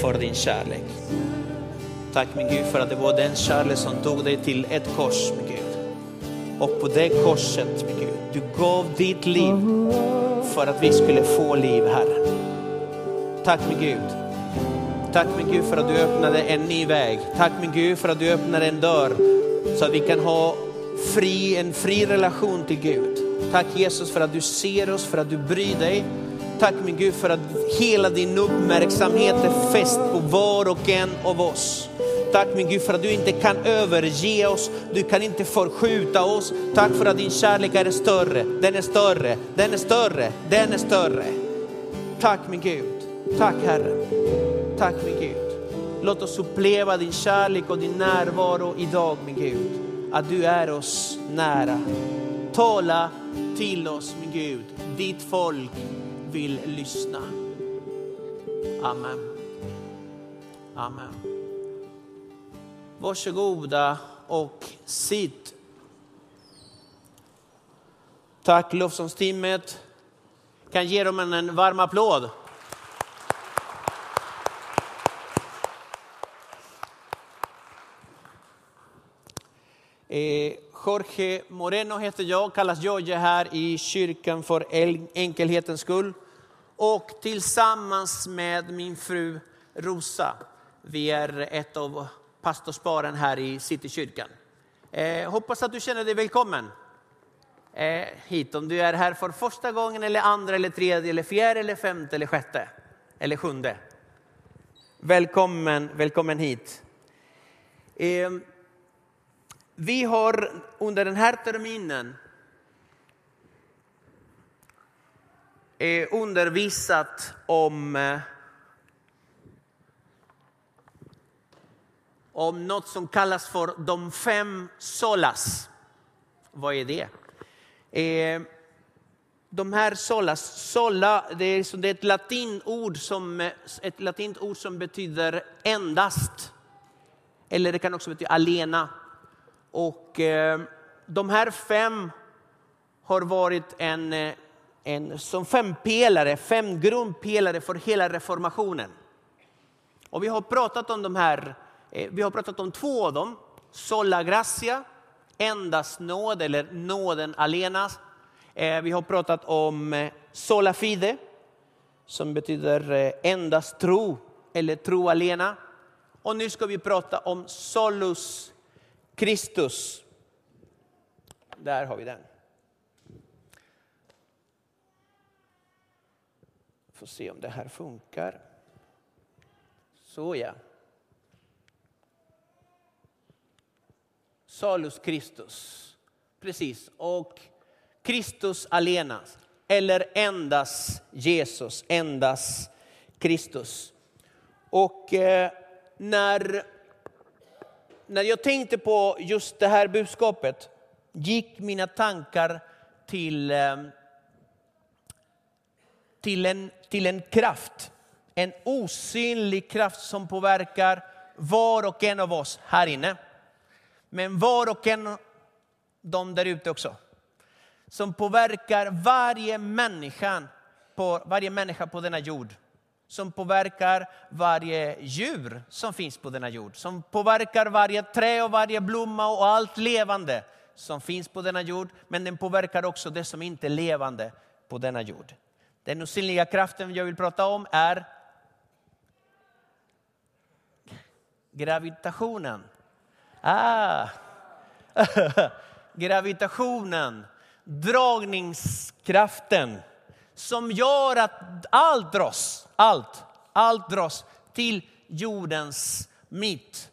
för din kärlek. Tack min Gud för att det var den kärlek som tog dig till ett kors min Gud. Och på det korset min Gud, du gav ditt liv för att vi skulle få liv Herre. Tack min Gud. Tack min Gud för att du öppnade en ny väg. Tack min Gud för att du öppnade en dörr så att vi kan ha fri, en fri relation till Gud. Tack Jesus för att du ser oss, för att du bryr dig. Tack min Gud för att hela din uppmärksamhet är fäst på var och en av oss. Tack min Gud för att du inte kan överge oss, du kan inte förskjuta oss. Tack för att din kärlek är större, den är större, den är större, den är större. Tack min Gud, tack Herre, tack min Gud. Låt oss uppleva din kärlek och din närvaro idag min Gud. Att du är oss nära. Tala till oss min Gud, ditt folk vill lyssna. Amen. Amen. Varsågoda och sitt. Tack lovsångsteamet. Kan ge dem en, en varm applåd. Eh, Jorge Moreno heter jag, kallas Jojje här i kyrkan för enkelhetens skull. Och tillsammans med min fru Rosa, vi är ett av pastorsparen här i Citykyrkan. Eh, hoppas att du känner dig välkommen eh, hit. Om du är här för första gången, eller andra, eller tredje, eller fjärde, eller femte, eller sjätte, eller sjunde. Välkommen, välkommen hit. Eh, vi har under den här terminen eh, undervisat om, eh, om något som kallas för de fem solas. Vad är det? Eh, de här solas, sola, det är, ett latinord som, ett som betyder endast. Eller det kan också betyda alena. Och eh, de här fem har varit en, eh, en, som fem pelare, fem grundpelare för hela reformationen. Och vi har pratat om de här, eh, vi har pratat om två av dem. Sola gracia, endast nåd eller nåden alenas. Eh, vi har pratat om eh, sola fide, som betyder endast tro eller tro alena. Och nu ska vi prata om solus Kristus. Där har vi den. Får se om det här funkar. Så ja. Salus Kristus. Precis. Och Kristus alenas. Eller endast Jesus, endast Kristus. Och eh, när när jag tänkte på just det här budskapet gick mina tankar till, ehm, till, en, till en kraft. En osynlig kraft som påverkar var och en av oss här inne. Men var och en av dem där ute också. Som påverkar varje människa på, varje människa på denna jord som påverkar varje djur som finns på denna jord. Som påverkar varje trä och varje blomma och allt levande som finns på denna jord. Men den påverkar också det som inte är levande på denna jord. Den osynliga kraften jag vill prata om är gravitationen. Ah. gravitationen, dragningskraften som gör att allt dras, allt, allt dras till jordens mitt.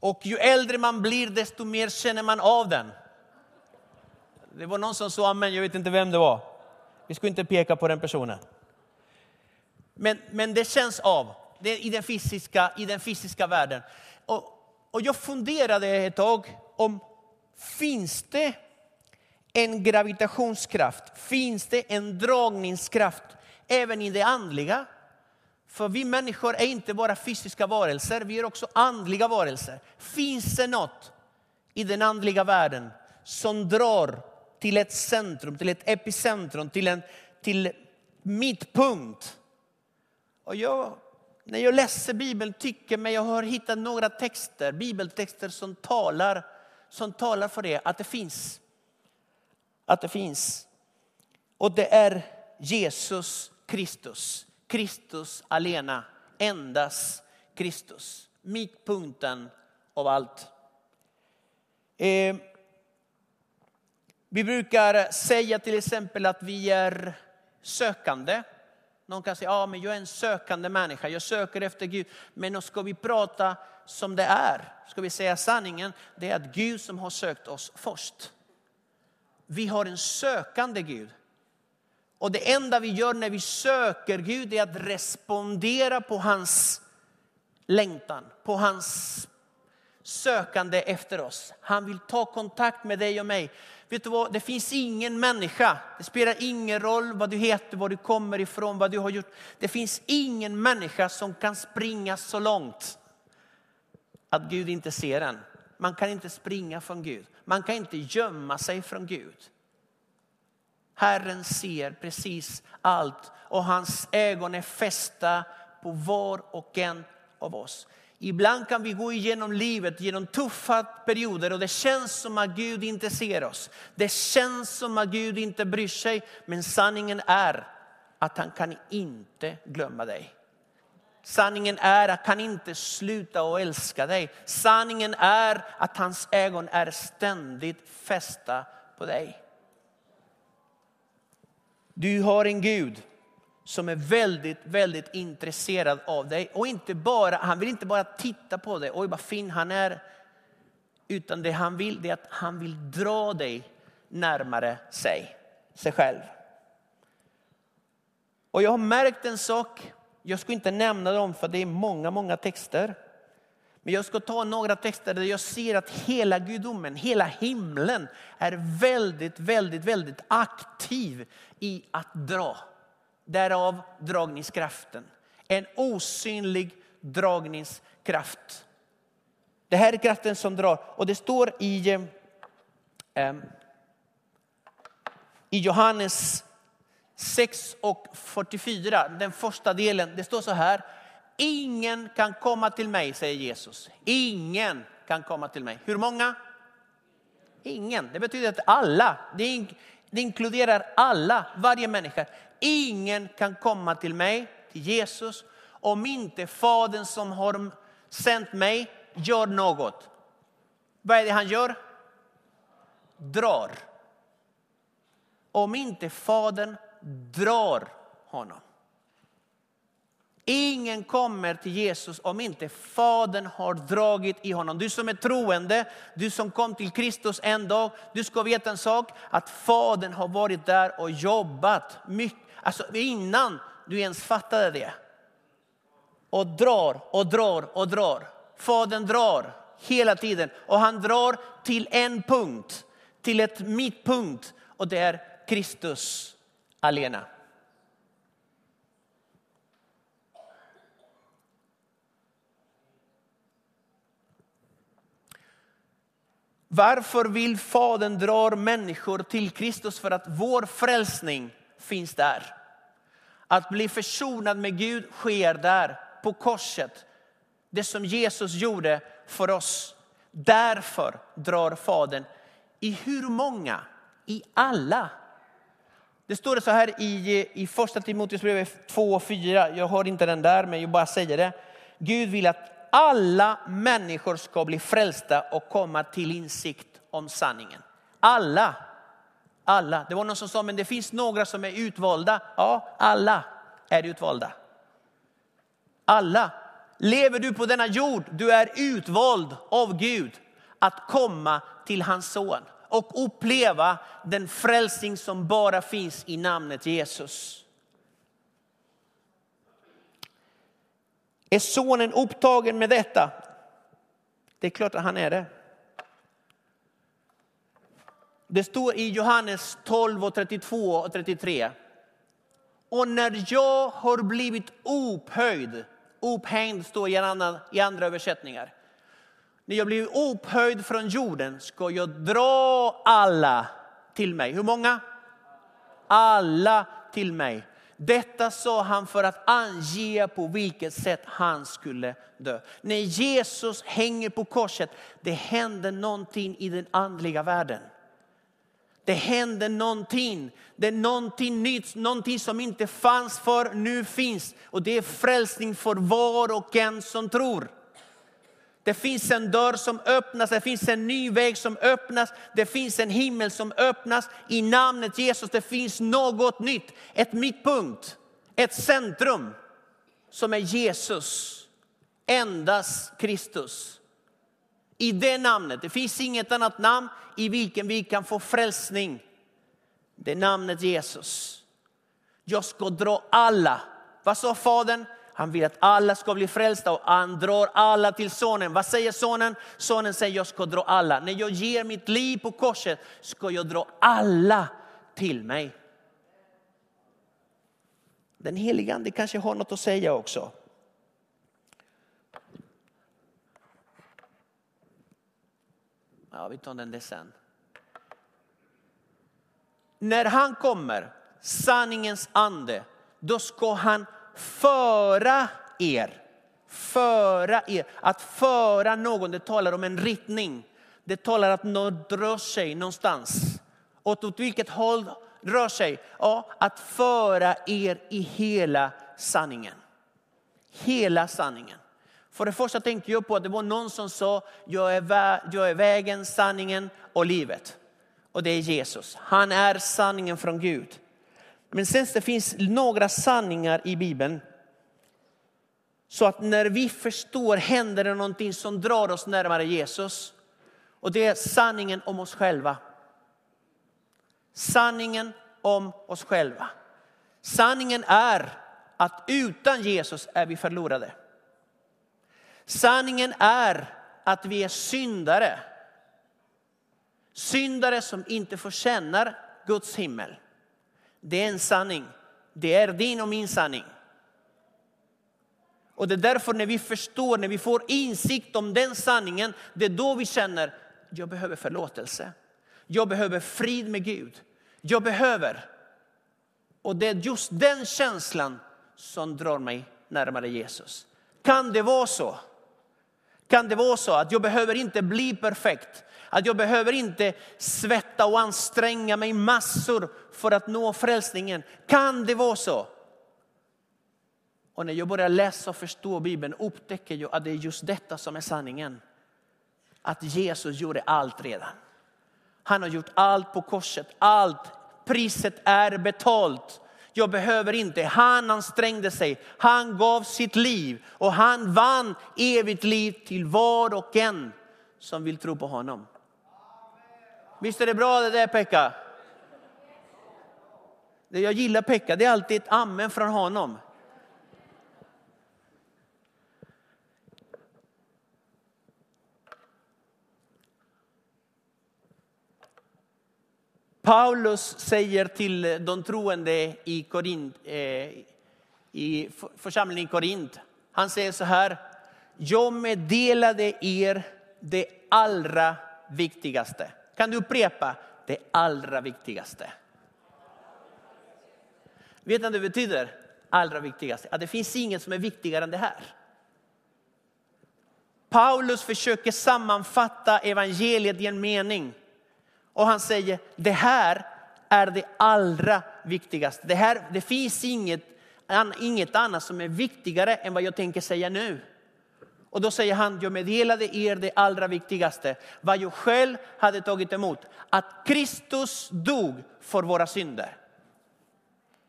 Och ju äldre man blir desto mer känner man av den. Det var någon som sa amen, jag vet inte vem det var. Vi ska inte peka på den personen. Men, men det känns av det i, den fysiska, i den fysiska världen. Och, och jag funderade ett tag om finns det en gravitationskraft? Finns det en dragningskraft även i det andliga? För vi människor är inte bara fysiska varelser, vi är också andliga varelser. Finns det något i den andliga världen som drar till ett centrum, till ett epicentrum, till en till mittpunkt? Och jag när jag läser Bibeln tycker mig jag har hittat några texter, bibeltexter som talar, som talar för det, att det finns. Att det finns. Och det är Jesus Kristus. Kristus alena. Endast Kristus. Mittpunkten av allt. Eh, vi brukar säga till exempel att vi är sökande. Någon kan säga, ja men jag är en sökande människa, jag söker efter Gud. Men ska vi prata som det är, ska vi säga sanningen, det är att Gud som har sökt oss först. Vi har en sökande Gud. Och det enda vi gör när vi söker Gud är att respondera på hans längtan, på hans sökande efter oss. Han vill ta kontakt med dig och mig. Vet du vad, det finns ingen människa, det spelar ingen roll vad du heter, var du kommer ifrån, vad du har gjort. Det finns ingen människa som kan springa så långt att Gud inte ser den. Man kan inte springa från Gud. Man kan inte gömma sig från Gud. Herren ser precis allt och hans ögon är fästa på var och en av oss. Ibland kan vi gå igenom livet genom tuffa perioder och det känns som att Gud inte ser oss. Det känns som att Gud inte bryr sig. Men sanningen är att han kan inte glömma dig. Sanningen är att han inte sluta att älska dig. Sanningen är att hans ögon är ständigt fästa på dig. Du har en Gud som är väldigt, väldigt intresserad av dig. Och inte bara, han vill inte bara titta på dig, oj vad fin han är. Utan det han vill det är att han vill dra dig närmare sig, sig själv. Och jag har märkt en sak, jag ska inte nämna dem för det är många, många texter. Men jag ska ta några texter där jag ser att hela gudomen, hela himlen är väldigt, väldigt, väldigt aktiv i att dra. Därav dragningskraften. En osynlig dragningskraft. Det här är kraften som drar. Och det står i, eh, eh i Johannes 6 och 44, den första delen. Det står så här. Ingen kan komma till mig, säger Jesus. Ingen kan komma till mig. Hur många? Ingen. Det betyder att alla. Det, inkluderar alla, varje människa. Ingen kan komma till mig, till Jesus, om inte Fadern som har sänt mig gör något. Vad är det han gör? Drar. Om inte Fadern drar honom. Ingen kommer till Jesus om inte Fadern har dragit i honom. Du som är troende, du som kom till Kristus en dag, du ska veta en sak, att Fadern har varit där och jobbat mycket, alltså innan du ens fattade det. Och drar och drar och drar. Fadern drar hela tiden och han drar till en punkt, till ett mittpunkt och det är Kristus alena. Varför vill Fadern dra människor till Kristus? För att vår frälsning finns där. Att bli försonad med Gud sker där, på korset. Det som Jesus gjorde för oss. Därför drar Fadern. I hur många? I alla. Det står det så här i, i första Timoteusbrevet 2 och 4. Jag har inte den där, men jag bara säger det. Gud vill att alla människor ska bli frälsta och komma till insikt om sanningen. Alla. Alla. Det var någon som sa, men det finns några som är utvalda. Ja, alla är utvalda. Alla. Lever du på denna jord, du är utvald av Gud att komma till hans son och uppleva den frälsning som bara finns i namnet Jesus. Är sonen upptagen med detta? Det är klart att han är det. Det står i Johannes 12, och 32 och 33. Och när jag har blivit upphöjd, upphängd står i andra, i andra översättningar. När jag blir upphöjd från jorden ska jag dra alla till mig. Hur många? Alla till mig. Detta sa han för att ange på vilket sätt han skulle dö. När Jesus hänger på korset, det händer någonting i den andliga världen. Det händer någonting. Det är någonting nytt, någonting som inte fanns för nu finns. Och det är frälsning för var och en som tror. Det finns en dörr som öppnas, det finns en ny väg som öppnas, det finns en himmel som öppnas. I namnet Jesus det finns något nytt, ett mittpunkt, ett centrum som är Jesus, endast Kristus. I det namnet, det finns inget annat namn i vilken vi kan få frälsning. Det är namnet Jesus. Jag ska dra alla. Vad sa Fadern? Han vill att alla ska bli frälsta och han drar alla till sonen. Vad säger sonen? Sonen säger jag ska dra alla. När jag ger mitt liv på korset ska jag dra alla till mig. Den helige ande kanske har något att säga också. Ja, vi tar den där sen. När han kommer, sanningens ande, då ska han föra er. Föra er. Att föra någon, det talar om en riktning. Det talar att någon rör sig någonstans. Och åt vilket håll rör sig? Ja, att föra er i hela sanningen. Hela sanningen. För det första tänkte jag på att det var någon som sa, jag är, vä jag är vägen, sanningen och livet. Och det är Jesus. Han är sanningen från Gud. Men sen det finns några sanningar i Bibeln. Så att när vi förstår händer det någonting som drar oss närmare Jesus. Och det är sanningen om oss själva. Sanningen om oss själva. Sanningen är att utan Jesus är vi förlorade. Sanningen är att vi är syndare. Syndare som inte förtjänar Guds himmel. Det är en sanning. Det är din och min sanning. Och det är därför när vi förstår, när vi får insikt om den sanningen, det är då vi känner, jag behöver förlåtelse. Jag behöver frid med Gud. Jag behöver. Och det är just den känslan som drar mig närmare Jesus. Kan det vara så? Kan det vara så att jag behöver inte bli perfekt? Att jag behöver inte svetta och anstränga mig massor för att nå frälsningen. Kan det vara så? Och när jag börjar läsa och förstå Bibeln upptäcker jag att det är just detta som är sanningen. Att Jesus gjorde allt redan. Han har gjort allt på korset. Allt. Priset är betalt. Jag behöver inte. Han ansträngde sig. Han gav sitt liv och han vann evigt liv till var och en som vill tro på honom. Visst är det bra det där Pekka? Jag gillar Pekka, det är alltid ett amen från honom. Paulus säger till de troende i, Korint, eh, i församlingen i Korint, han säger så här, jag meddelade er det allra viktigaste. Kan du upprepa det allra viktigaste? Vet ni vad det betyder? Allra viktigaste. Att det finns inget som är viktigare än det här. Paulus försöker sammanfatta evangeliet i en mening. Och han säger, det här är det allra viktigaste. Det, här, det finns inget, inget annat som är viktigare än vad jag tänker säga nu. Och då säger han, jag meddelade er det allra viktigaste, vad jag själv hade tagit emot. Att Kristus dog för våra synder.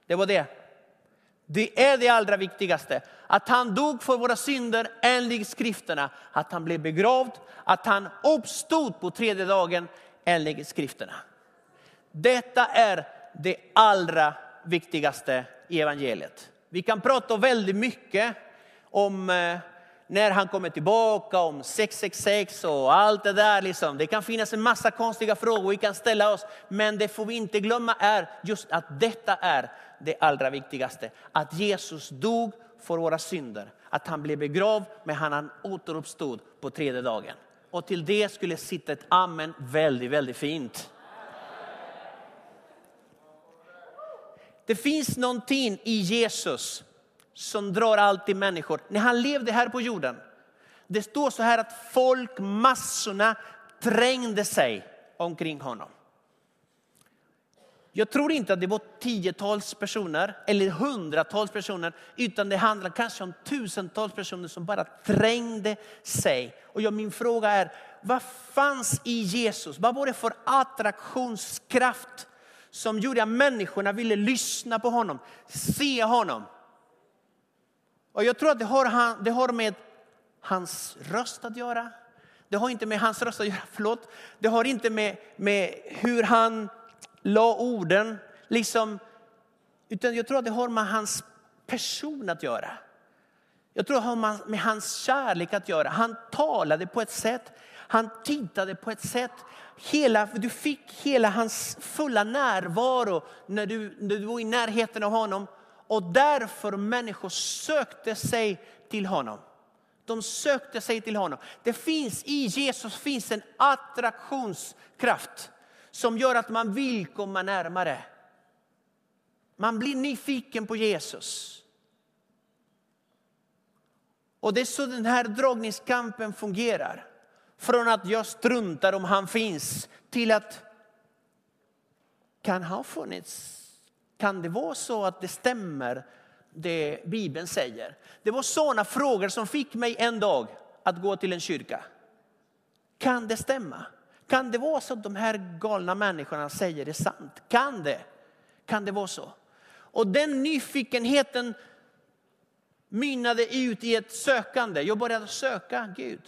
Det var det. Det är det allra viktigaste. Att han dog för våra synder enligt skrifterna. Att han blev begravd, att han uppstod på tredje dagen enligt skrifterna. Detta är det allra viktigaste i evangeliet. Vi kan prata väldigt mycket om eh, när han kommer tillbaka, om 666 och allt det där. Liksom. Det kan finnas en massa konstiga frågor vi kan ställa oss. Men det får vi inte glömma är just att detta är det allra viktigaste. Att Jesus dog för våra synder. Att han blev begravd men han återuppstod på tredje dagen. Och till det skulle sitta ett amen väldigt, väldigt fint. Det finns någonting i Jesus som drar allt till människor. När han levde här på jorden, det står så här att folk, massorna trängde sig omkring honom. Jag tror inte att det var tiotals personer eller hundratals personer, utan det handlar kanske om tusentals personer som bara trängde sig. Och jag, min fråga är, vad fanns i Jesus? Vad var det för attraktionskraft som gjorde att människorna ville lyssna på honom, se honom? Och jag tror att det har, det har med hans röst att göra. Det har inte med hans röst att göra, förlåt. Det har inte med, med hur han la orden, liksom, utan jag tror att det har med hans person att göra. Jag tror att det har med hans kärlek att göra. Han talade på ett sätt, han tittade på ett sätt. Hela, du fick hela hans fulla närvaro när du, när du var i närheten av honom. Och därför människor sökte sig till honom. De sökte sig till honom. Det finns i Jesus finns en attraktionskraft som gör att man vill komma närmare. Man blir nyfiken på Jesus. Och det är så den här dragningskampen fungerar. Från att jag struntar om han finns till att kan ha funnits? Kan det vara så att det stämmer det Bibeln säger? Det var sådana frågor som fick mig en dag att gå till en kyrka. Kan det stämma? Kan det vara så att de här galna människorna säger det sant? Kan det? Kan det vara så? Och den nyfikenheten mynnade ut i ett sökande. Jag började söka Gud.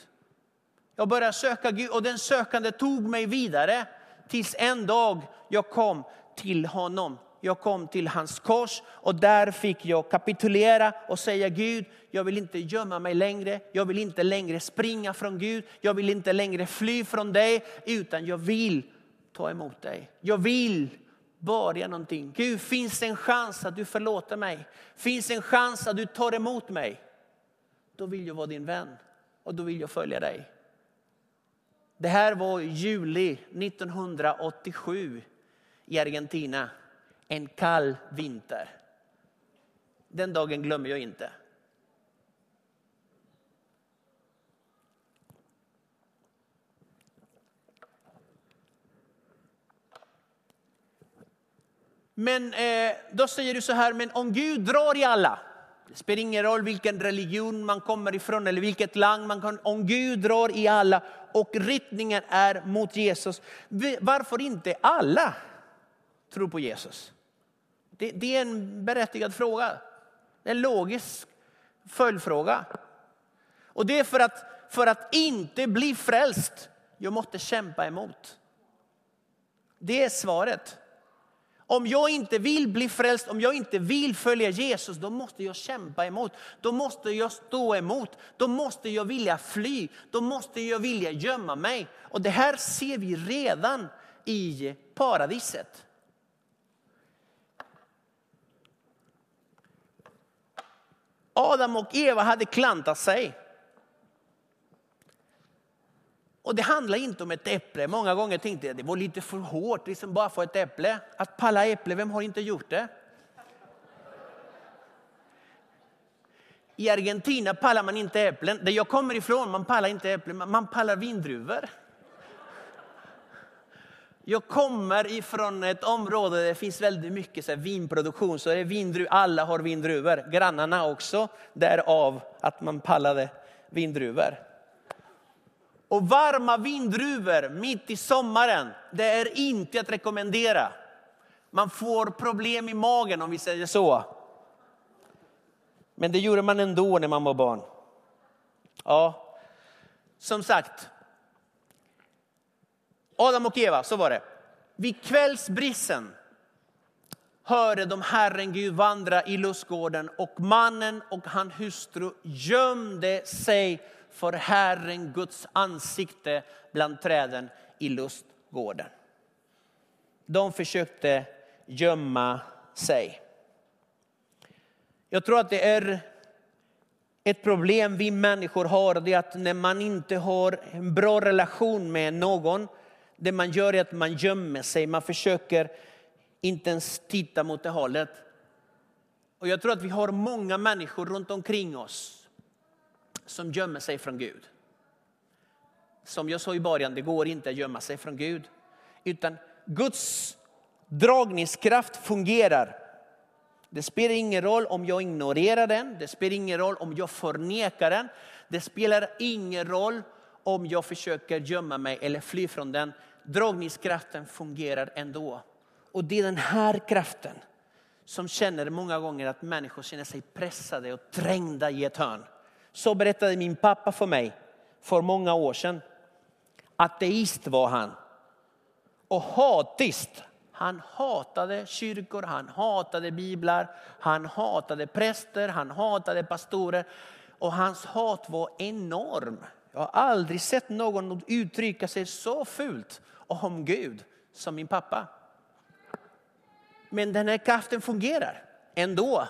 Jag började söka Gud och den sökande tog mig vidare tills en dag jag kom till honom jag kom till hans kors och där fick jag kapitulera och säga Gud, jag vill inte gömma mig längre. Jag vill inte längre springa från Gud. Jag vill inte längre fly från dig, utan jag vill ta emot dig. Jag vill börja någonting. Gud, finns det en chans att du förlåter mig? Finns det en chans att du tar emot mig? Då vill jag vara din vän och då vill jag följa dig. Det här var juli 1987 i Argentina en kall vinter. Den dagen glömmer jag inte. Men eh, då säger du så här, men om Gud drar i alla, det spelar ingen roll vilken religion man kommer ifrån eller vilket land man kommer Om Gud drar i alla och riktningen är mot Jesus, varför inte alla tror på Jesus? Det, det är en berättigad fråga. En logisk följdfråga. Och det är för att, för att inte bli frälst, jag måste kämpa emot. Det är svaret. Om jag inte vill bli frälst, om jag inte vill följa Jesus, då måste jag kämpa emot. Då måste jag stå emot. Då måste jag vilja fly. Då måste jag vilja gömma mig. Och det här ser vi redan i paradiset. Adam och Eva hade klantat sig. Och det handlar inte om ett äpple. Många gånger tänkte jag det var lite för hårt, liksom bara få ett äpple. Att palla äpple, vem har inte gjort det? I Argentina pallar man inte äpplen. Där jag kommer ifrån, man pallar inte äpplen, man pallar vindruvor. Jag kommer ifrån ett område där det finns väldigt mycket så här, vinproduktion. Så är vindru, alla har vindruvor, grannarna också. Därav att man pallade vindruvor. Och varma vindruvor mitt i sommaren, det är inte att rekommendera. Man får problem i magen om vi säger så. Men det gjorde man ändå när man var barn. Ja, som sagt, Adam och Eva, så var det. Vid kvällsbrisen hörde de Herren Gud vandra i lustgården och mannen och hans hustru gömde sig för Herren Guds ansikte bland träden i lustgården. De försökte gömma sig. Jag tror att det är ett problem vi människor har, det är att när man inte har en bra relation med någon det man gör är att man gömmer sig, man försöker inte ens titta mot det hållet. Och jag tror att vi har många människor runt omkring oss som gömmer sig från Gud. Som jag sa i början, det går inte att gömma sig från Gud. Utan Guds dragningskraft fungerar. Det spelar ingen roll om jag ignorerar den, det spelar ingen roll om jag förnekar den. Det spelar ingen roll om jag försöker gömma mig eller fly från den. Dragningskraften fungerar ändå. Och det är den här kraften som känner många gånger att människor känner sig pressade och trängda i ett hörn. Så berättade min pappa för mig för många år sedan. Ateist var han. Och hatist. Han hatade kyrkor, han hatade biblar, han hatade präster, han hatade pastorer. Och hans hat var enorm. Jag har aldrig sett någon uttrycka sig så fult om Gud som min pappa. Men den här kraften fungerar ändå.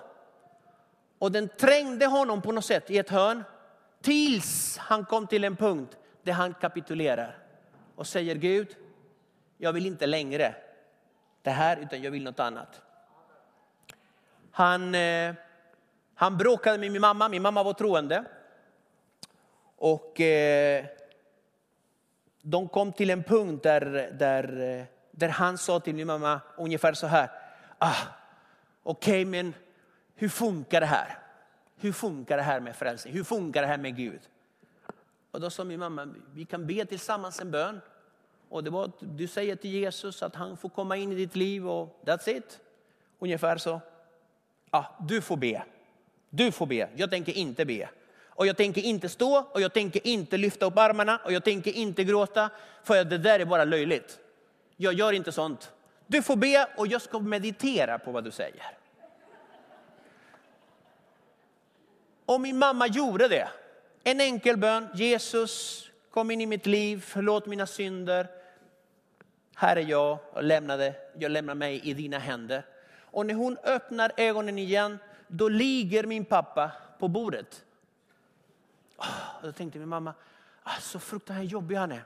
Och den trängde honom på något sätt i ett hörn tills han kom till en punkt där han kapitulerar och säger Gud, jag vill inte längre det här utan jag vill något annat. Han, eh, han bråkade med min mamma, min mamma var troende. Och eh, de kom till en punkt där, där, eh, där han sa till min mamma ungefär så här. Ah, Okej, okay, men hur funkar det här? Hur funkar det här med frälsning? Hur funkar det här med Gud? Och då sa min mamma, vi kan be tillsammans en bön. Och det var att du säger till Jesus att han får komma in i ditt liv och that's it. Ungefär så. Ah, du får be. Du får be. Jag tänker inte be. Och jag tänker inte stå och jag tänker inte lyfta upp armarna och jag tänker inte gråta. För det där är bara löjligt. Jag gör inte sånt. Du får be och jag ska meditera på vad du säger. Och min mamma gjorde det. En enkel bön. Jesus, kom in i mitt liv, förlåt mina synder. Här är jag och lämnade, jag lämnar mig i dina händer. Och när hon öppnar ögonen igen, då ligger min pappa på bordet. Och då tänkte min mamma, ah, så fruktansvärt jobbig han är.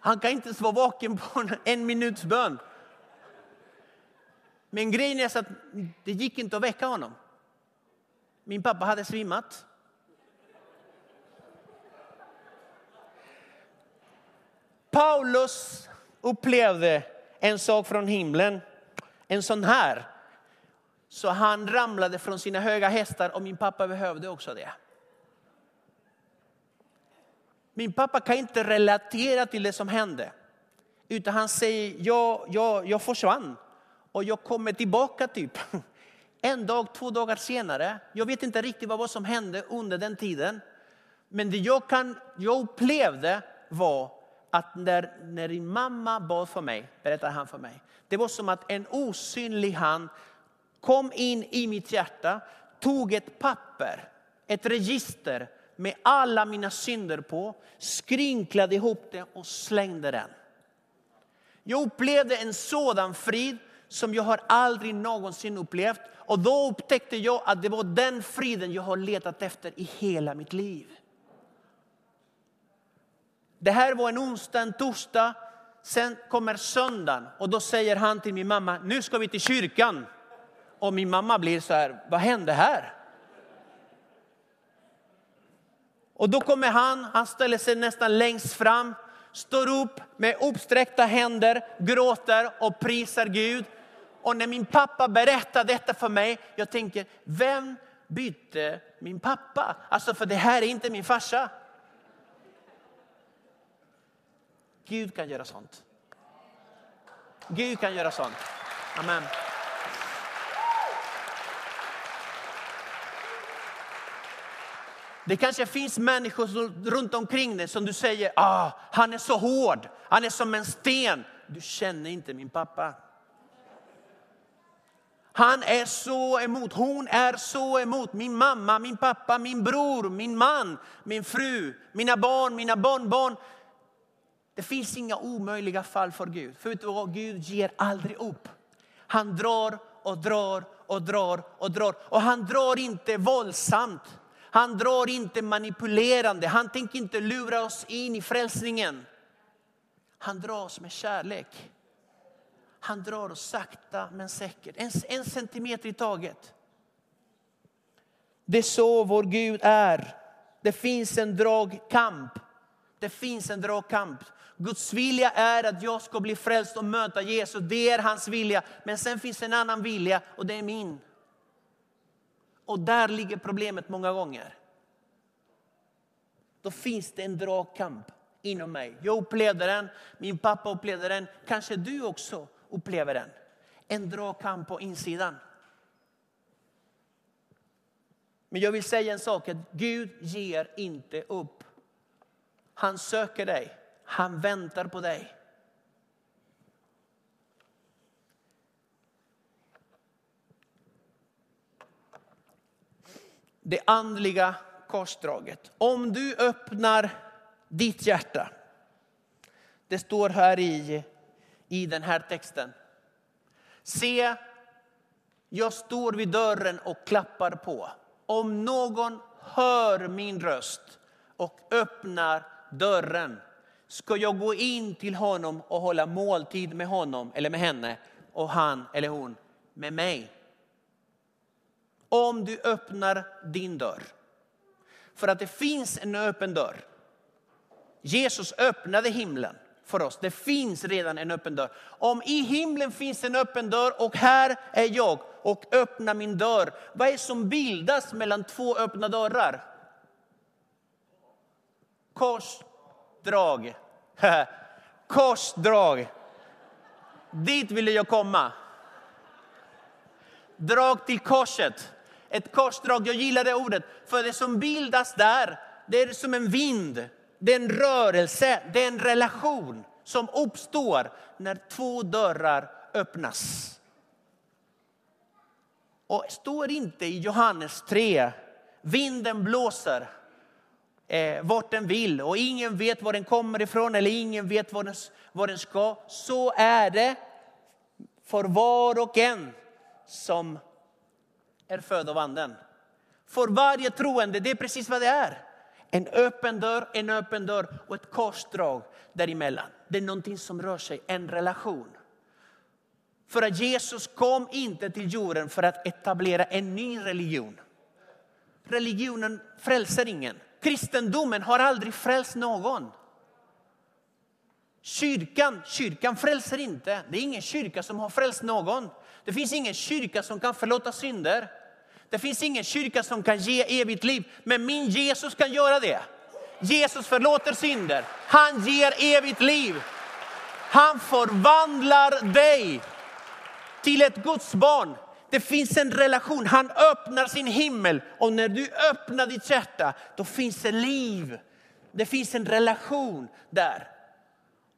Han kan inte ens vara vaken på en minuts bön. Men grejen är så att det gick inte att väcka honom. Min pappa hade svimmat. Paulus upplevde en sak från himlen, en sån här. Så han ramlade från sina höga hästar och min pappa behövde också det. Min pappa kan inte relatera till det som hände. Utan han säger, jag, jag, jag försvann och jag kommer tillbaka typ. En dag, två dagar senare. Jag vet inte riktigt vad som hände under den tiden. Men det jag, kan, jag upplevde var att när, när din mamma bad för mig, berättade han för mig. Det var som att en osynlig hand kom in i mitt hjärta, tog ett papper, ett register med alla mina synder på, skrynklade ihop det och slängde den. Jag upplevde en sådan frid som jag har aldrig någonsin upplevt. Och då upptäckte jag att det var den friden jag har letat efter i hela mitt liv. Det här var en onsdag, en torsdag. Sen kommer söndagen och då säger han till min mamma, nu ska vi till kyrkan. Och min mamma blir så här, vad hände här? Och då kommer han, han ställer sig nästan längst fram, står upp med uppsträckta händer, gråter och prisar Gud. Och när min pappa berättar detta för mig, jag tänker, vem bytte min pappa? Alltså för det här är inte min farsa. Gud kan göra sånt. Gud kan göra sånt. Amen. Det kanske finns människor runt omkring dig som du säger, ah, han är så hård, han är som en sten. Du känner inte min pappa. Han är så emot, hon är så emot min mamma, min pappa, min bror, min man, min fru, mina barn, mina barnbarn. Det finns inga omöjliga fall för Gud. För vad? Gud ger aldrig upp. Han drar och drar och drar och drar. Och han drar inte våldsamt. Han drar inte manipulerande. Han tänker inte lura oss in i frälsningen. Han drar oss med kärlek. Han drar oss sakta men säkert, en, en centimeter i taget. Det är så vår Gud är. Det finns en dragkamp. Det finns en dragkamp. Guds vilja är att jag ska bli frälst och möta Jesus. Det är hans vilja. Men sen finns en annan vilja och det är min. Och där ligger problemet många gånger. Då finns det en dragkamp inom mig. Jag upplevde den, min pappa upplevde den, kanske du också upplever den. En dragkamp på insidan. Men jag vill säga en sak, att Gud ger inte upp. Han söker dig, han väntar på dig. Det andliga korsdraget. Om du öppnar ditt hjärta. Det står här i, i den här texten. Se, jag står vid dörren och klappar på. Om någon hör min röst och öppnar dörren ska jag gå in till honom och hålla måltid med honom eller med henne och han eller hon med mig. Om du öppnar din dörr. För att det finns en öppen dörr. Jesus öppnade himlen för oss. Det finns redan en öppen dörr. Om i himlen finns en öppen dörr och här är jag och öppnar min dörr. Vad är det som bildas mellan två öppna dörrar? Korsdrag. Korsdrag. Dit ville jag komma. Drag till korset. Ett korsdrag, jag gillar det ordet. För det som bildas där, det är som en vind. Det är en rörelse, det är en relation som uppstår när två dörrar öppnas. Och står inte i Johannes 3, vinden blåser eh, vart den vill och ingen vet var den kommer ifrån eller ingen vet var den, var den ska. Så är det för var och en som är född av anden. För varje troende, det är precis vad det är. En öppen dörr, en öppen dörr och ett korsdrag däremellan. Det är någonting som rör sig, en relation. För att Jesus kom inte till jorden för att etablera en ny religion. Religionen frälser ingen. Kristendomen har aldrig frälst någon. Kyrkan, kyrkan frälser inte. Det är ingen kyrka som har frälst någon. Det finns ingen kyrka som kan förlåta synder. Det finns ingen kyrka som kan ge evigt liv, men min Jesus kan göra det. Jesus förlåter synder. Han ger evigt liv. Han förvandlar dig till ett Guds barn. Det finns en relation. Han öppnar sin himmel och när du öppnar ditt hjärta, då finns det liv. Det finns en relation där.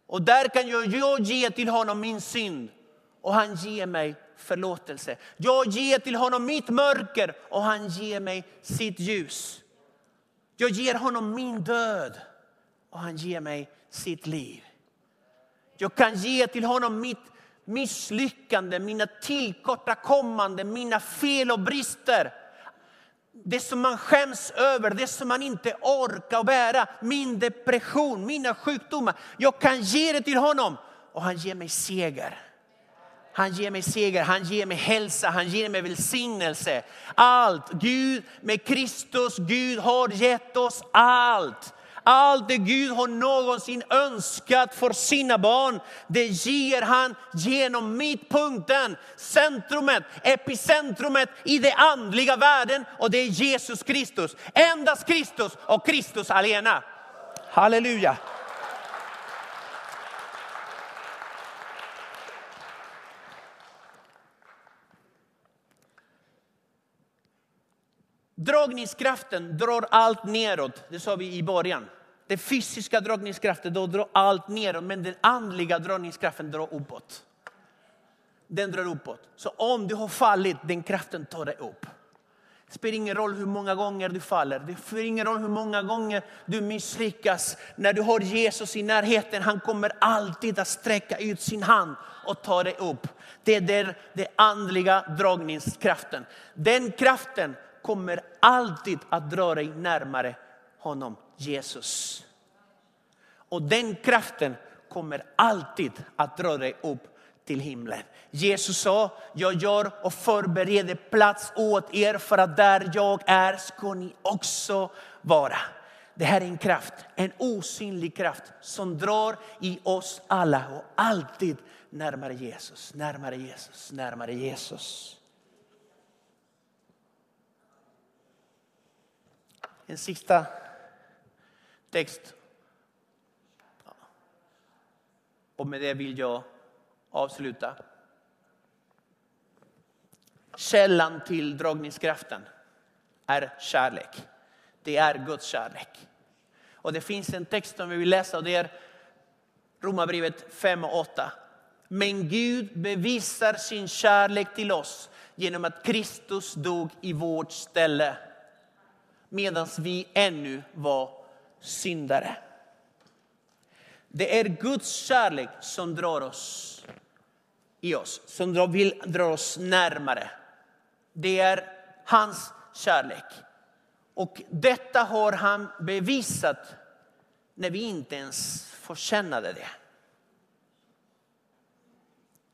Och där kan jag, jag ge till honom min synd och han ger mig förlåtelse. Jag ger till honom mitt mörker och han ger mig sitt ljus. Jag ger honom min död och han ger mig sitt liv. Jag kan ge till honom mitt misslyckande, mina tillkortakommande, mina fel och brister. Det som man skäms över, det som man inte orkar bära, min depression, mina sjukdomar. Jag kan ge det till honom och han ger mig seger. Han ger mig seger, han ger mig hälsa, han ger mig välsignelse. Allt. Gud med Kristus, Gud har gett oss allt. Allt det Gud har någonsin önskat för sina barn, det ger han genom mittpunkten, centrumet, epicentrumet i den andliga världen och det är Jesus Kristus. Endast Kristus och Kristus alena. Halleluja. Dragningskraften drar allt neråt, det sa vi i början. Den fysiska dragningskraften då drar allt neråt, men den andliga dragningskraften drar uppåt. Den drar uppåt. Så om du har fallit, den kraften tar dig upp. Det spelar ingen roll hur många gånger du faller, det spelar ingen roll hur många gånger du misslyckas. När du har Jesus i närheten, han kommer alltid att sträcka ut sin hand och ta dig upp. Det är den andliga dragningskraften. Den kraften kommer alltid att dra dig närmare honom, Jesus. Och den kraften kommer alltid att dra dig upp till himlen. Jesus sa, jag gör och förbereder plats åt er för att där jag är ska ni också vara. Det här är en kraft, en osynlig kraft som drar i oss alla och alltid närmare Jesus, närmare Jesus, närmare Jesus. En sista text. Och med det vill jag avsluta. Källan till dragningskraften är kärlek. Det är Guds kärlek. Och det finns en text som vi vill läsa och det är Romarbrevet 5 och 8. Men Gud bevisar sin kärlek till oss genom att Kristus dog i vårt ställe medan vi ännu var syndare. Det är Guds kärlek som drar oss i oss, som vill dra oss närmare. Det är hans kärlek. Och detta har han bevisat när vi inte ens förtjänade det.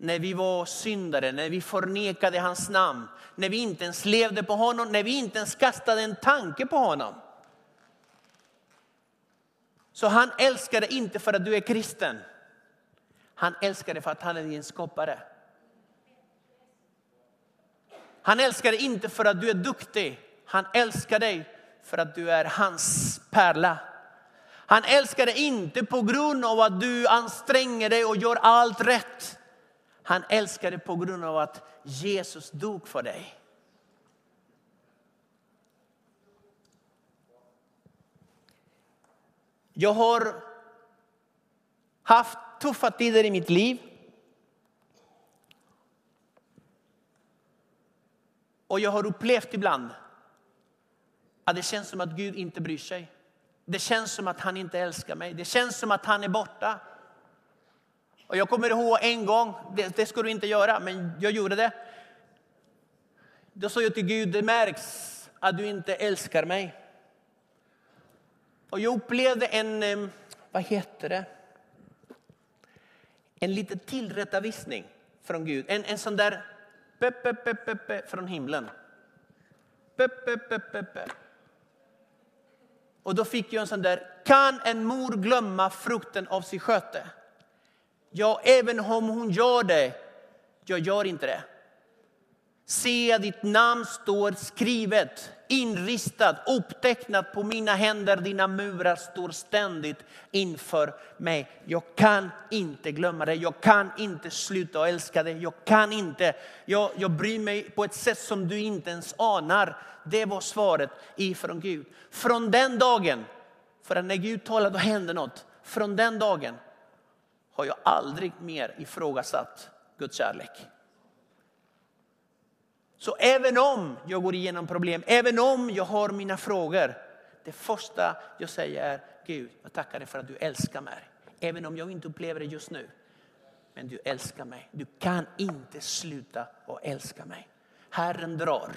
När vi var syndare, när vi förnekade hans namn, när vi inte ens levde på honom, när vi inte ens kastade en tanke på honom. Så han älskar dig inte för att du är kristen. Han älskar dig för att han är din skapare. Han älskar dig inte för att du är duktig. Han älskar dig för att du är hans pärla. Han älskar dig inte på grund av att du anstränger dig och gör allt rätt. Han älskar dig på grund av att Jesus dog för dig. Jag har haft tuffa tider i mitt liv. Och jag har upplevt ibland att det känns som att Gud inte bryr sig. Det känns som att han inte älskar mig. Det känns som att han är borta. Och jag kommer ihåg en gång, det, det ska du inte göra, men jag gjorde det. Då sa jag till Gud, det märks att du inte älskar mig. Och jag upplevde en, vad heter det? En liten tillrättavisning från Gud. En, en sån där peppe, peppe, peppe från himlen. Peppe, peppe, peppe. Och då fick jag en sån där, kan en mor glömma frukten av sitt sköte? Ja, även om hon gör det, jag gör inte det. Se ditt namn står skrivet, inristat, upptecknat på mina händer. Dina murar står ständigt inför mig. Jag kan inte glömma det. Jag kan inte sluta älska dig. Jag kan inte. Jag, jag bryr mig på ett sätt som du inte ens anar. Det var svaret ifrån Gud. Från den dagen, för när Gud talade då hände något. Från den dagen har jag aldrig mer ifrågasatt Guds kärlek. Så även om jag går igenom problem, även om jag har mina frågor. Det första jag säger är Gud, jag tackar dig för att du älskar mig. Även om jag inte upplever det just nu. Men du älskar mig. Du kan inte sluta att älska mig. Herren drar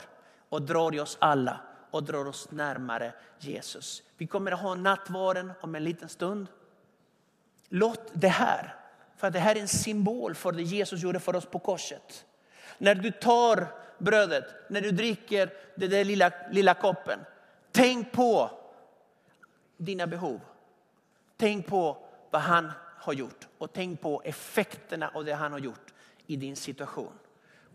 och drar i oss alla och drar oss närmare Jesus. Vi kommer att ha nattvarden om en liten stund. Låt det här, för det här är en symbol för det Jesus gjorde för oss på korset. När du tar brödet, när du dricker den där lilla, lilla koppen. Tänk på dina behov. Tänk på vad han har gjort och tänk på effekterna av det han har gjort i din situation.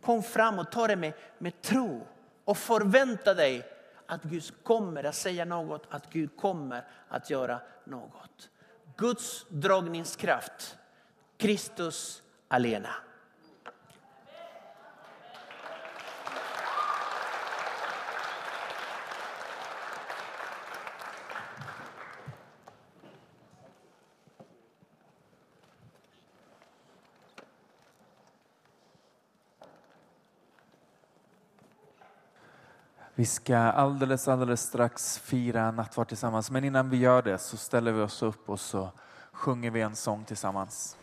Kom fram och ta det med, med tro och förvänta dig att Gud kommer att säga något, att Gud kommer att göra något. Guds dragningskraft, Kristus alena. Vi ska alldeles, alldeles strax fira nattvard tillsammans, men innan vi gör det så ställer vi oss upp och så sjunger vi en sång tillsammans.